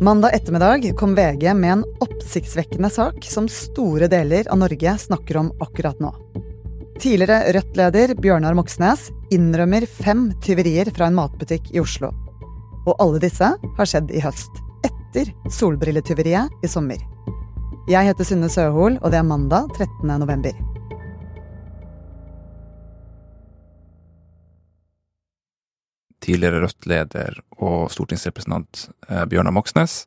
Mandag ettermiddag kom VG med en oppsiktsvekkende sak som store deler av Norge snakker om akkurat nå. Tidligere Rødt-leder Bjørnar Moxnes innrømmer fem tyverier fra en matbutikk i Oslo. Og alle disse har skjedd i høst, etter solbrilletyveriet i sommer. Jeg heter Synne Søhol, og det er mandag 13. november. Tidligere Rødt-leder og stortingsrepresentant eh, Bjørnar Moxnes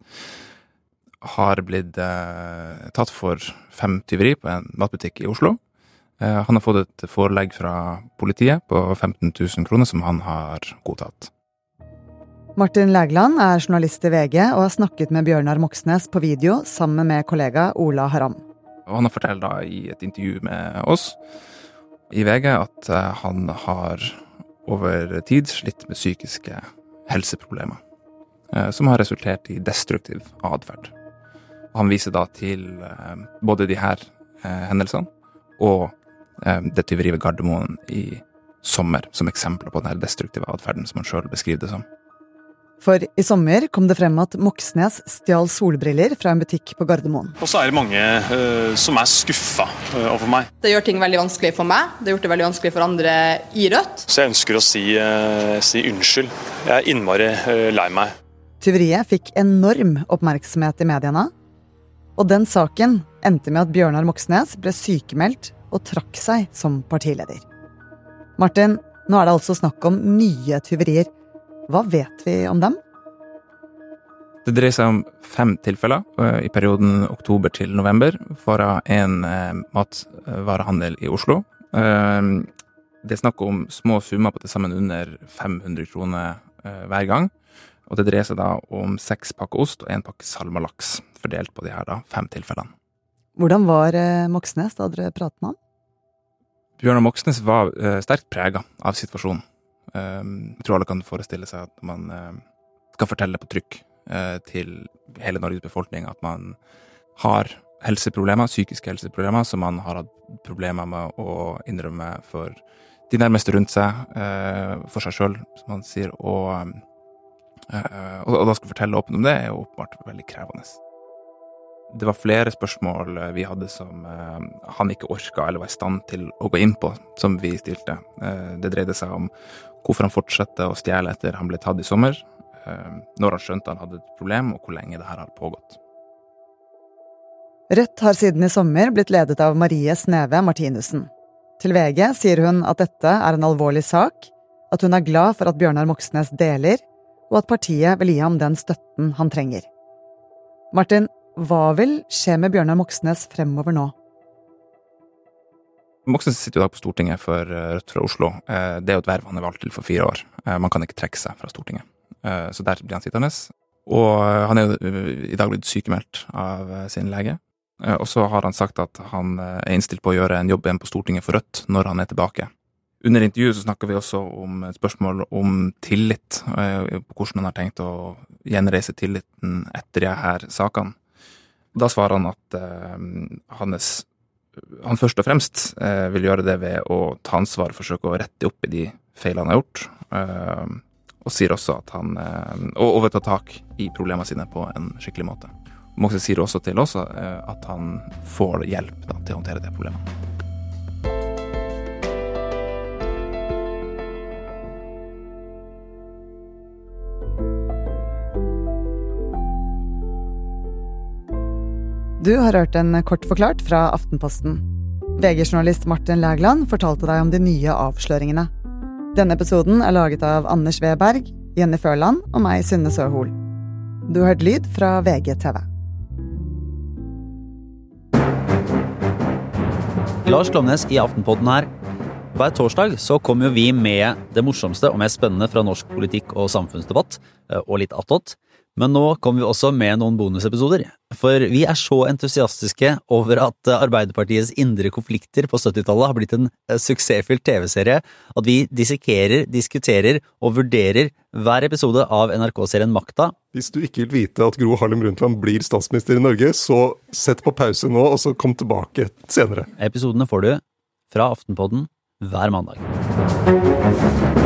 har blitt eh, tatt for fem tyveri på en matbutikk i Oslo. Eh, han har fått et forelegg fra politiet på 15 000 kroner som han har godtatt. Martin Lægland er journalist i VG og har snakket med Bjørnar Moxnes på video sammen med kollega Ola Haram. Og han har fortalt da i et intervju med oss i VG at han har over tid slitt med psykiske helseproblemer, eh, som har resultert i destruktiv atferd. Han viser da til eh, både de her eh, hendelsene og det tyveriet ved Gardermoen i sommer, som eksempler på den destruktive atferden som han sjøl beskriver det som. For i sommer kom det frem at Moxnes stjal solbriller fra en butikk på Gardermoen. Og så er det mange uh, som er skuffa uh, over meg. Det gjør ting veldig vanskelig for meg, det har gjort det veldig vanskelig for andre i Rødt. Så jeg ønsker å si, uh, si unnskyld. Jeg er innmari lei meg. Tyveriet fikk enorm oppmerksomhet i mediene. Og den saken endte med at Bjørnar Moxnes ble sykemeldt og trakk seg som partileder. Martin, nå er det altså snakk om nye tyverier. Hva vet vi om dem? Det dreier seg om fem tilfeller eh, i perioden oktober til november fra en eh, matvarehandel i Oslo. Eh, det er snakk om små summer på til sammen under 500 kroner hver gang. Og det dreier seg da om seks pakker ost og én pakke salmalaks, fordelt på de her da, fem tilfellene. Hvordan var Moxnes da dere pratet med ham? Bjørnar Moxnes var sterkt prega av situasjonen. Ehm, jeg tror alle kan forestille seg at man eh, skal fortelle på trykk eh, til hele Norges befolkning at man har helseproblemer, psykiske helseproblemer, som man har hatt problemer med å innrømme for de nærmeste rundt seg, eh, for seg sjøl, som man sier. Og, og da skal fortelle åpent om det, er jo åpenbart veldig krevende. Det var flere spørsmål vi hadde som han ikke orka eller var i stand til å gå inn på, som vi stilte. det dreide seg om hvorfor han fortsatte å stjele etter han ble tatt i sommer, eh, når han skjønte han hadde et problem, og hvor lenge det her har pågått. Rødt har siden i sommer blitt ledet av Marie Sneve Martinussen. Til VG sier hun at dette er en alvorlig sak, at hun er glad for at Bjørnar Moxnes deler, og at partiet vil gi ham den støtten han trenger. Martin, hva vil skje med Bjørnar Moxnes fremover nå? Moxnes sitter jo i dag på Stortinget for eh, Rødt fra Oslo. Eh, det er jo et verv han er valgt til for fire år. Eh, man kan ikke trekke seg fra Stortinget. Så der blir han sittende. Og han er jo i dag blitt sykemeldt av sin lege. Og så har han sagt at han er innstilt på å gjøre en jobb igjen på Stortinget for Rødt når han er tilbake. Under intervjuet så snakker vi også om et spørsmål om tillit, hvordan han har tenkt å gjenreise tilliten etter de her sakene. Da svarer han at hans han først og fremst eh, vil gjøre det ved å ta ansvar, og forsøke å rette opp i de feilene han har gjort. Eh, og sier også at han eh, Og, og ta tak i problemene sine på en skikkelig måte. Moxie sier også til oss eh, at han får hjelp da, til å håndtere det problemet. Du har hørt en kort forklart fra Aftenposten. VG-journalist Martin Lægland fortalte deg om de nye avsløringene. Denne episoden er laget av Anders Weberg, Jenny Førland og meg, Synne Søhol. Du har hørt lyd fra VGTV. Lars Klomnes i Aftenpodden her. Hver torsdag så kommer jo vi med det morsomste og mest spennende fra norsk politikk og samfunnsdebatt, eh, og litt attåt. Men nå kommer vi også med noen bonusepisoder, for vi er så entusiastiske over at Arbeiderpartiets indre konflikter på 70-tallet har blitt en eh, suksessfylt TV-serie at vi dissekerer, diskuterer og vurderer hver episode av NRK-serien Makta. Hvis du ikke vil vite at Gro Harlem Brundtland blir statsminister i Norge, så sett på pause nå, og så kom tilbake senere. Episodene får du fra Aftenpodden hver mandag.